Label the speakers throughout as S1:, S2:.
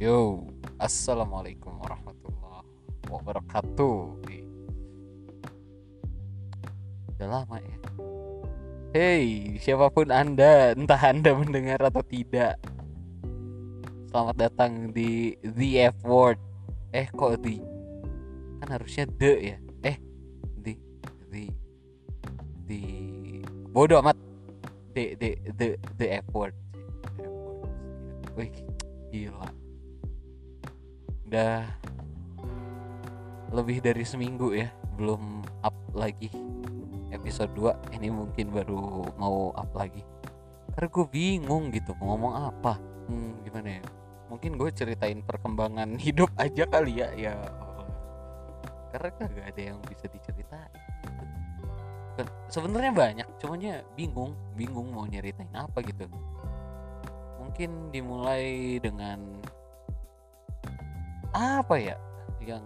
S1: Yo, assalamualaikum warahmatullahi wabarakatuh. Udah lama ya. Hey, siapa pun anda, entah anda mendengar atau tidak. Selamat datang di The F Word. Eh, kok di? Kan harusnya the ya. Eh, di, di, di. Bodoh amat. The, the, the. The F Word. Wih, gila udah lebih dari seminggu ya belum up lagi. Episode 2 ini mungkin baru mau up lagi. Karena gue bingung gitu mau ngomong apa? Hmm, gimana ya? Mungkin gue ceritain perkembangan hidup aja kali ya ya karena kagak ada yang bisa diceritain. Bukan, sebenarnya banyak cumannya bingung bingung mau nyeritain apa gitu. Mungkin dimulai dengan apa ya yang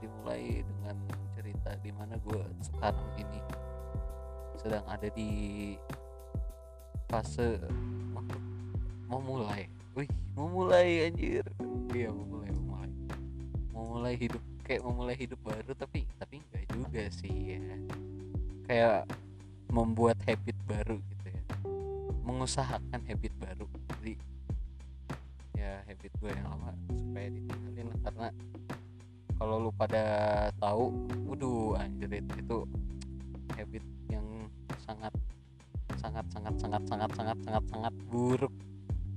S1: dimulai dengan cerita di mana gue sekarang ini sedang ada di fase mau mulai, wih mau mulai anjir, iya mau mulai mau mulai, mau mulai hidup kayak mau mulai hidup baru tapi tapi enggak juga sih ya. Kayak membuat habit baru gitu ya. Mengusahakan habit pada tahu waduh anjir itu habit yang sangat sangat sangat sangat sangat sangat sangat sangat buruk.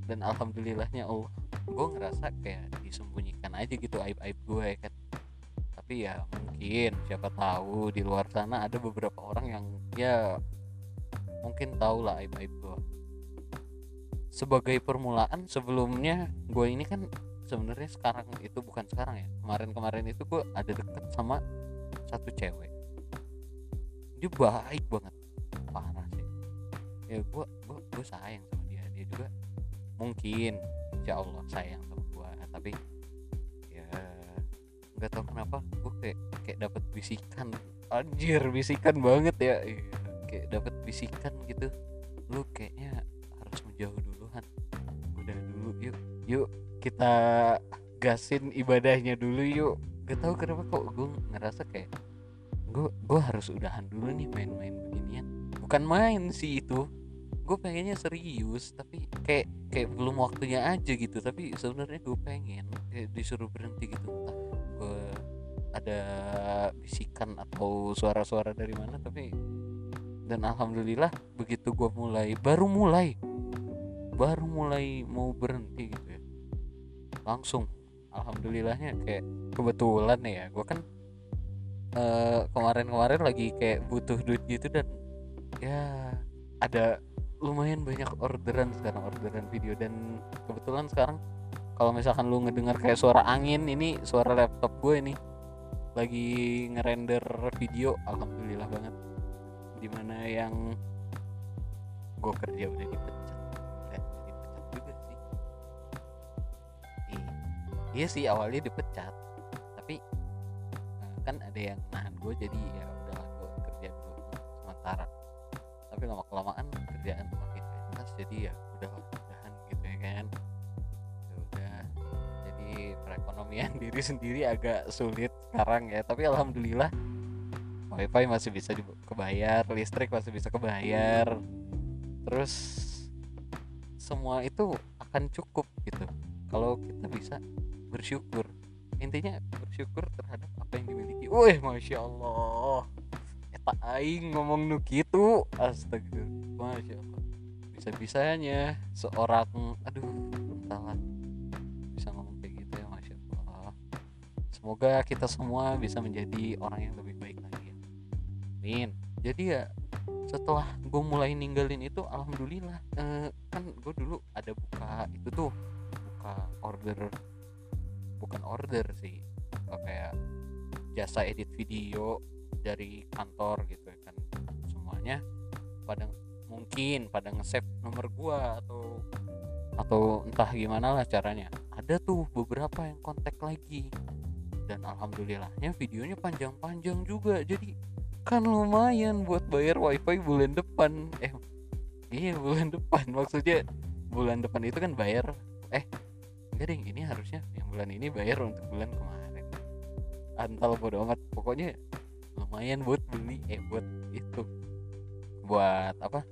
S1: Dan alhamdulillahnya Allah gue ngerasa kayak disembunyikan aja gitu aib aib gue ya kan. Tapi ya mungkin siapa tahu di luar sana ada beberapa orang yang ya mungkin tahu lah aib aib gue sebagai permulaan sebelumnya gue ini kan sebenarnya sekarang itu bukan sekarang ya. Kemarin-kemarin itu gue ada deket sama satu cewek. Dia baik banget. Parah sih. Ya gue gue gue sayang sama dia. Dia juga mungkin insya Allah sayang sama gue tapi ya nggak tahu kenapa gue kayak kayak dapat bisikan. Anjir bisikan banget ya. Iya, kayak dapat bisikan gitu. Lu kayaknya harus menjauh duluan. Udah dulu yuk yuk kita gasin ibadahnya dulu yuk. Gak tahu kenapa kok gue ngerasa kayak gue gue harus udahan dulu nih main-main beginian. Bukan main sih itu. Gue pengennya serius tapi kayak kayak belum waktunya aja gitu. Tapi sebenarnya gue pengen kayak disuruh berhenti gitu. Entah gue ada bisikan atau suara-suara dari mana tapi dan alhamdulillah begitu gue mulai baru mulai baru mulai mau berhenti gitu langsung. Alhamdulillahnya kayak kebetulan ya. Gue kan eh, kemarin-kemarin lagi kayak butuh duit gitu dan ya ada lumayan banyak orderan sekarang orderan video. Dan kebetulan sekarang kalau misalkan lu ngedengar kayak suara angin ini suara laptop gue ini lagi ngerender video. Alhamdulillah banget. Di mana yang gue kerja udah dipecat iya sih awalnya dipecat. Tapi eh, kan ada yang nahan gue jadi ya udahlah gue kerja dulu sementara. Tapi lama kelamaan kerjaan makin jelas jadi ya udah udahan gitu ya kan. Ya udah jadi perekonomian diri sendiri agak sulit sekarang ya. Tapi alhamdulillah wifi masih bisa kebayar listrik masih bisa kebayar. Terus semua itu akan cukup gitu. Kalau kita bisa bersyukur. Intinya bersyukur terhadap apa yang dimiliki. Wih masya Allah. Eta aing ngomong nu gitu astaga masya Allah. Bisa bisanya seorang aduh salah bisa ngomong kayak gitu ya masya Allah. Semoga kita semua bisa menjadi orang yang lebih baik lagi ya. Amin. Jadi ya setelah gue mulai ninggalin itu alhamdulillah eh, kan gue dulu ada buka itu tuh buka order bukan order sih. Buka kayak jasa edit video dari kantor gitu ya kan. Semuanya pada mungkin pada nge-save nomor gua atau atau entah gimana lah caranya. Ada tuh beberapa yang kontak lagi. Dan alhamdulillahnya videonya panjang-panjang juga. Jadi kan lumayan buat bayar wifi bulan depan. Eh iya bulan depan. Maksudnya bulan depan itu kan bayar. Eh enggak ini harusnya yang bulan ini bayar untuk bulan kemarin. Antal bodo amat. Pokoknya lumayan buat beli eh buat itu buat apa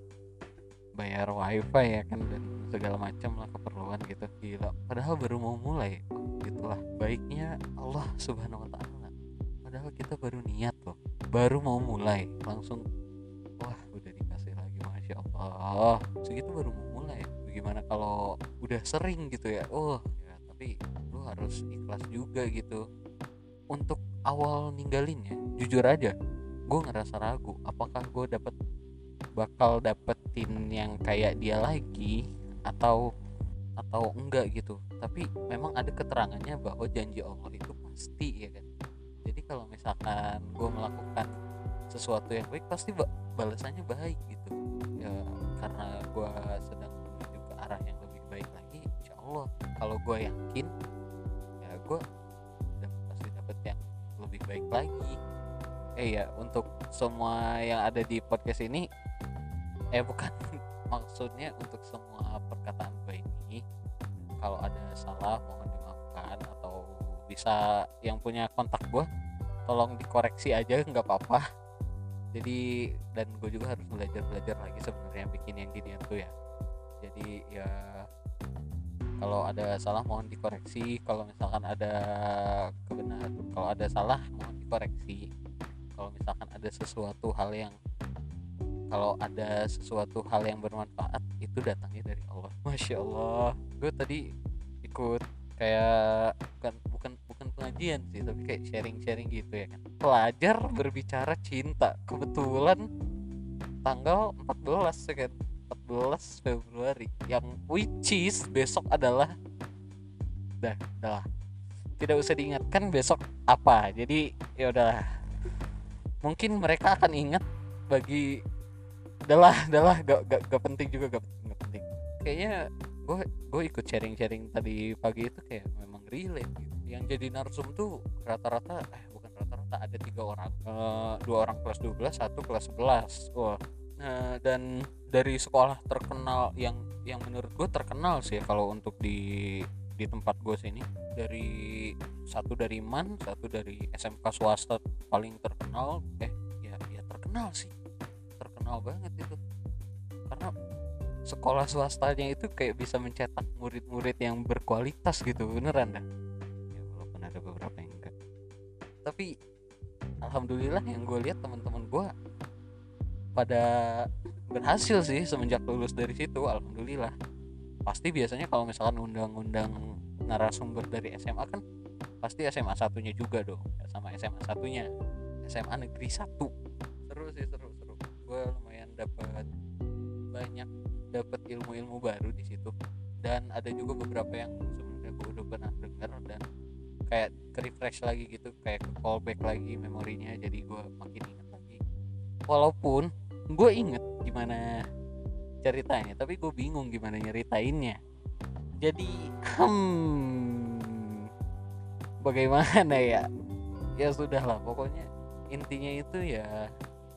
S1: bayar wifi ya kan dan segala macam lah keperluan gitu. Gila. Padahal baru mau mulai. Gitulah. Baiknya Allah subhanahu wa ta'ala. Padahal kita baru niat loh. Baru mau mulai. Langsung wah udah dikasih lagi masya Allah. Segitu baru mau mulai. Bagaimana kalau udah sering gitu ya? Oh tapi lu harus ikhlas juga gitu. Untuk awal ninggalinnya jujur aja gue ngerasa ragu apakah gue dapet bakal dapetin yang kayak dia lagi atau atau enggak gitu. Tapi memang ada keterangannya bahwa janji Allah itu pasti ya kan. Jadi kalau misalkan gue melakukan sesuatu yang baik pasti balasannya baik gitu. Ya karena gue sedang menuju ke arah yang lebih baik lagi insya Allah kalau gue yakin ya gue pasti dapet yang lebih baik lagi. Eh ya untuk semua yang ada di podcast ini eh bukan maksudnya untuk semua perkataan gue ini kalau ada salah mohon dimaafkan atau bisa yang punya kontak gue tolong dikoreksi aja nggak apa-apa. Jadi dan gue juga harus belajar belajar lagi sebenarnya bikin yang ginian tuh ya. Jadi ya kalau ada salah mohon dikoreksi. Kalau misalkan ada kebenaran kalau ada salah mohon dikoreksi. Kalau misalkan ada sesuatu hal yang kalau ada sesuatu hal yang bermanfaat itu datangnya dari Allah. Masya Allah. Gue tadi ikut kayak bukan bukan bukan pengajian sih tapi kayak sharing sharing gitu ya kan. Pelajar berbicara cinta. Kebetulan tanggal 14 ya kan 14 Februari yang which is besok adalah dah dah tidak usah diingatkan besok apa. Jadi ya udah. Mungkin mereka akan ingat bagi udahlah udahlah gak, gak, gak penting juga gak, gak penting. Kayaknya gue gue ikut sharing sharing tadi pagi itu kayak memang relate gitu. Yang jadi narsum tuh rata-rata eh bukan rata-rata ada tiga orang. Uh, dua orang kelas 12 satu kelas 11 wah nah, dan dari sekolah terkenal yang yang menurut gue terkenal sih ya kalau untuk di di tempat gue sini. Dari satu dari MAN satu dari SMK swasta paling terkenal eh ya ya terkenal sih. Terkenal banget itu. Karena sekolah swastanya itu kayak bisa mencetak murid-murid yang berkualitas gitu beneran dah. Ya walaupun ada beberapa yang enggak. Tapi alhamdulillah yang gue lihat teman-teman gue pada berhasil sih semenjak lulus dari situ alhamdulillah. Pasti biasanya kalau misalkan undang-undang narasumber dari SMA kan pasti SMA satunya juga dong sama SMA satunya. SMA negeri satu. Seru sih seru gue lumayan dapat banyak dapat ilmu-ilmu baru di situ. Dan ada juga beberapa yang sebenarnya gue udah pernah dengar dan kayak ke refresh lagi gitu kayak ke callback lagi memorinya jadi gue makin ingat lagi. Walaupun gue inget gimana ceritanya tapi gue bingung gimana nyeritainnya. Jadi hmm bagaimana ya? Ya sudah lah pokoknya intinya itu ya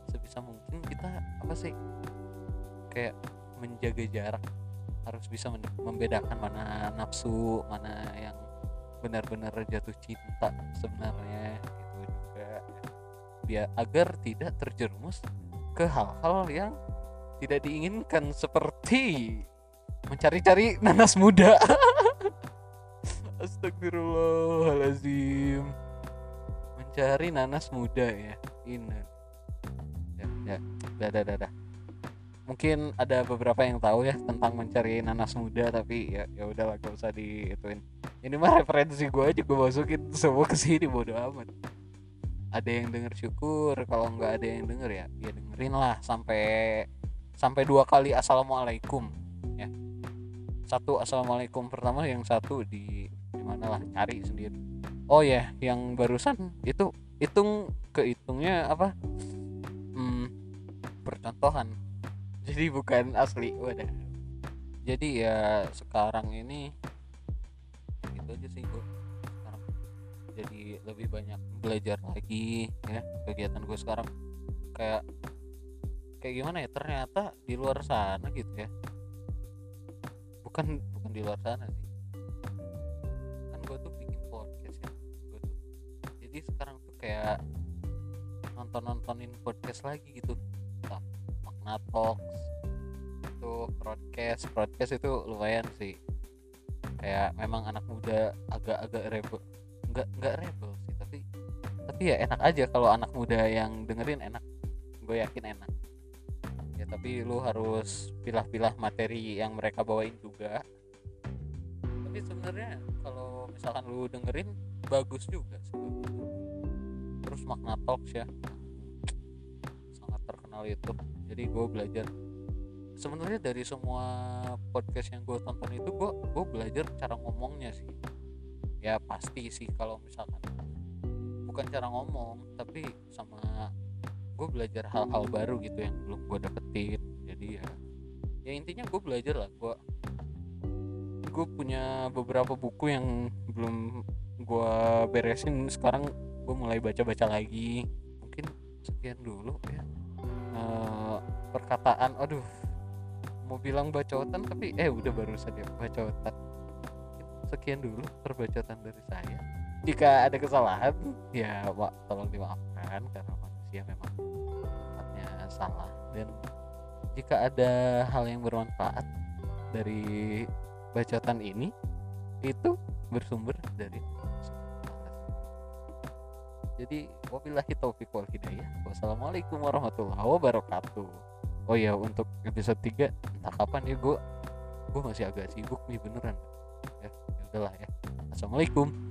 S1: sebisa mungkin kita apa sih kayak menjaga jarak. Harus bisa membedakan mana nafsu mana yang benar-benar jatuh cinta sebenarnya itu juga. Biar agar tidak terjerumus ke hal-hal yang tidak diinginkan seperti mencari-cari nanas muda. Astagfirullahalazim mencari nanas muda ya. Ini. Ya dadah dadah mungkin ada beberapa yang tahu ya tentang mencari nanas muda tapi ya ya udahlah gak usah diituin. Ini mah referensi gue aja gue masukin semua ke sini bodo amat ada yang denger syukur kalau nggak ada yang denger ya ya dengerin lah sampai sampai dua kali assalamualaikum ya. Satu assalamualaikum pertama yang satu di di mana lah cari sendiri. Oh ya yang barusan itu hitung kehitungnya apa? Percontohan. Jadi bukan asli wadah. Jadi ya sekarang ini itu aja sih gue jadi lebih banyak belajar lagi ya kegiatan gue sekarang. Kayak kayak gimana ya ternyata di luar sana gitu ya. Bukan bukan di luar sana sih. Kan gue tuh bikin podcast ya gue tuh. Jadi sekarang tuh kayak nonton nontonin podcast lagi gitu. Nah, makna talks itu broadcast. Broadcast itu lumayan sih. Kayak memang anak muda agak-agak rebel nggak nggak rebel sih tapi tapi ya enak aja kalau anak muda yang dengerin enak gue yakin enak. Ya tapi lu harus pilah-pilah materi yang mereka bawain juga. Tapi sebenarnya kalau misalkan lu dengerin bagus juga sih. Terus makna talks ya. Sangat terkenal itu. Jadi gue belajar. Sebenarnya dari semua podcast yang gue tonton itu gue gue belajar cara ngomongnya sih ya pasti sih kalau misalkan bukan cara ngomong tapi sama gue belajar hal-hal baru gitu yang belum gue dapetin. Jadi ya ya intinya gue belajar lah. Gue gue punya beberapa buku yang belum gue beresin. Sekarang gue mulai baca-baca lagi. Mungkin sekian dulu ya. Eh, perkataan aduh mau bilang bacotan tapi eh udah baru saja bacotan sekian dulu perbacotan dari saya. Jika ada kesalahan ya pak tolong dimaafkan karena manusia memang tempatnya salah. Dan jika ada hal yang bermanfaat dari bacotan ini itu bersumber dari jadi wabillahi taufiq wal hidayah. Wassalamualaikum warahmatullahi wabarakatuh. Oh ya untuk episode 3 entah kapan ya gue gue masih agak sibuk nih beneran ya, assalamualaikum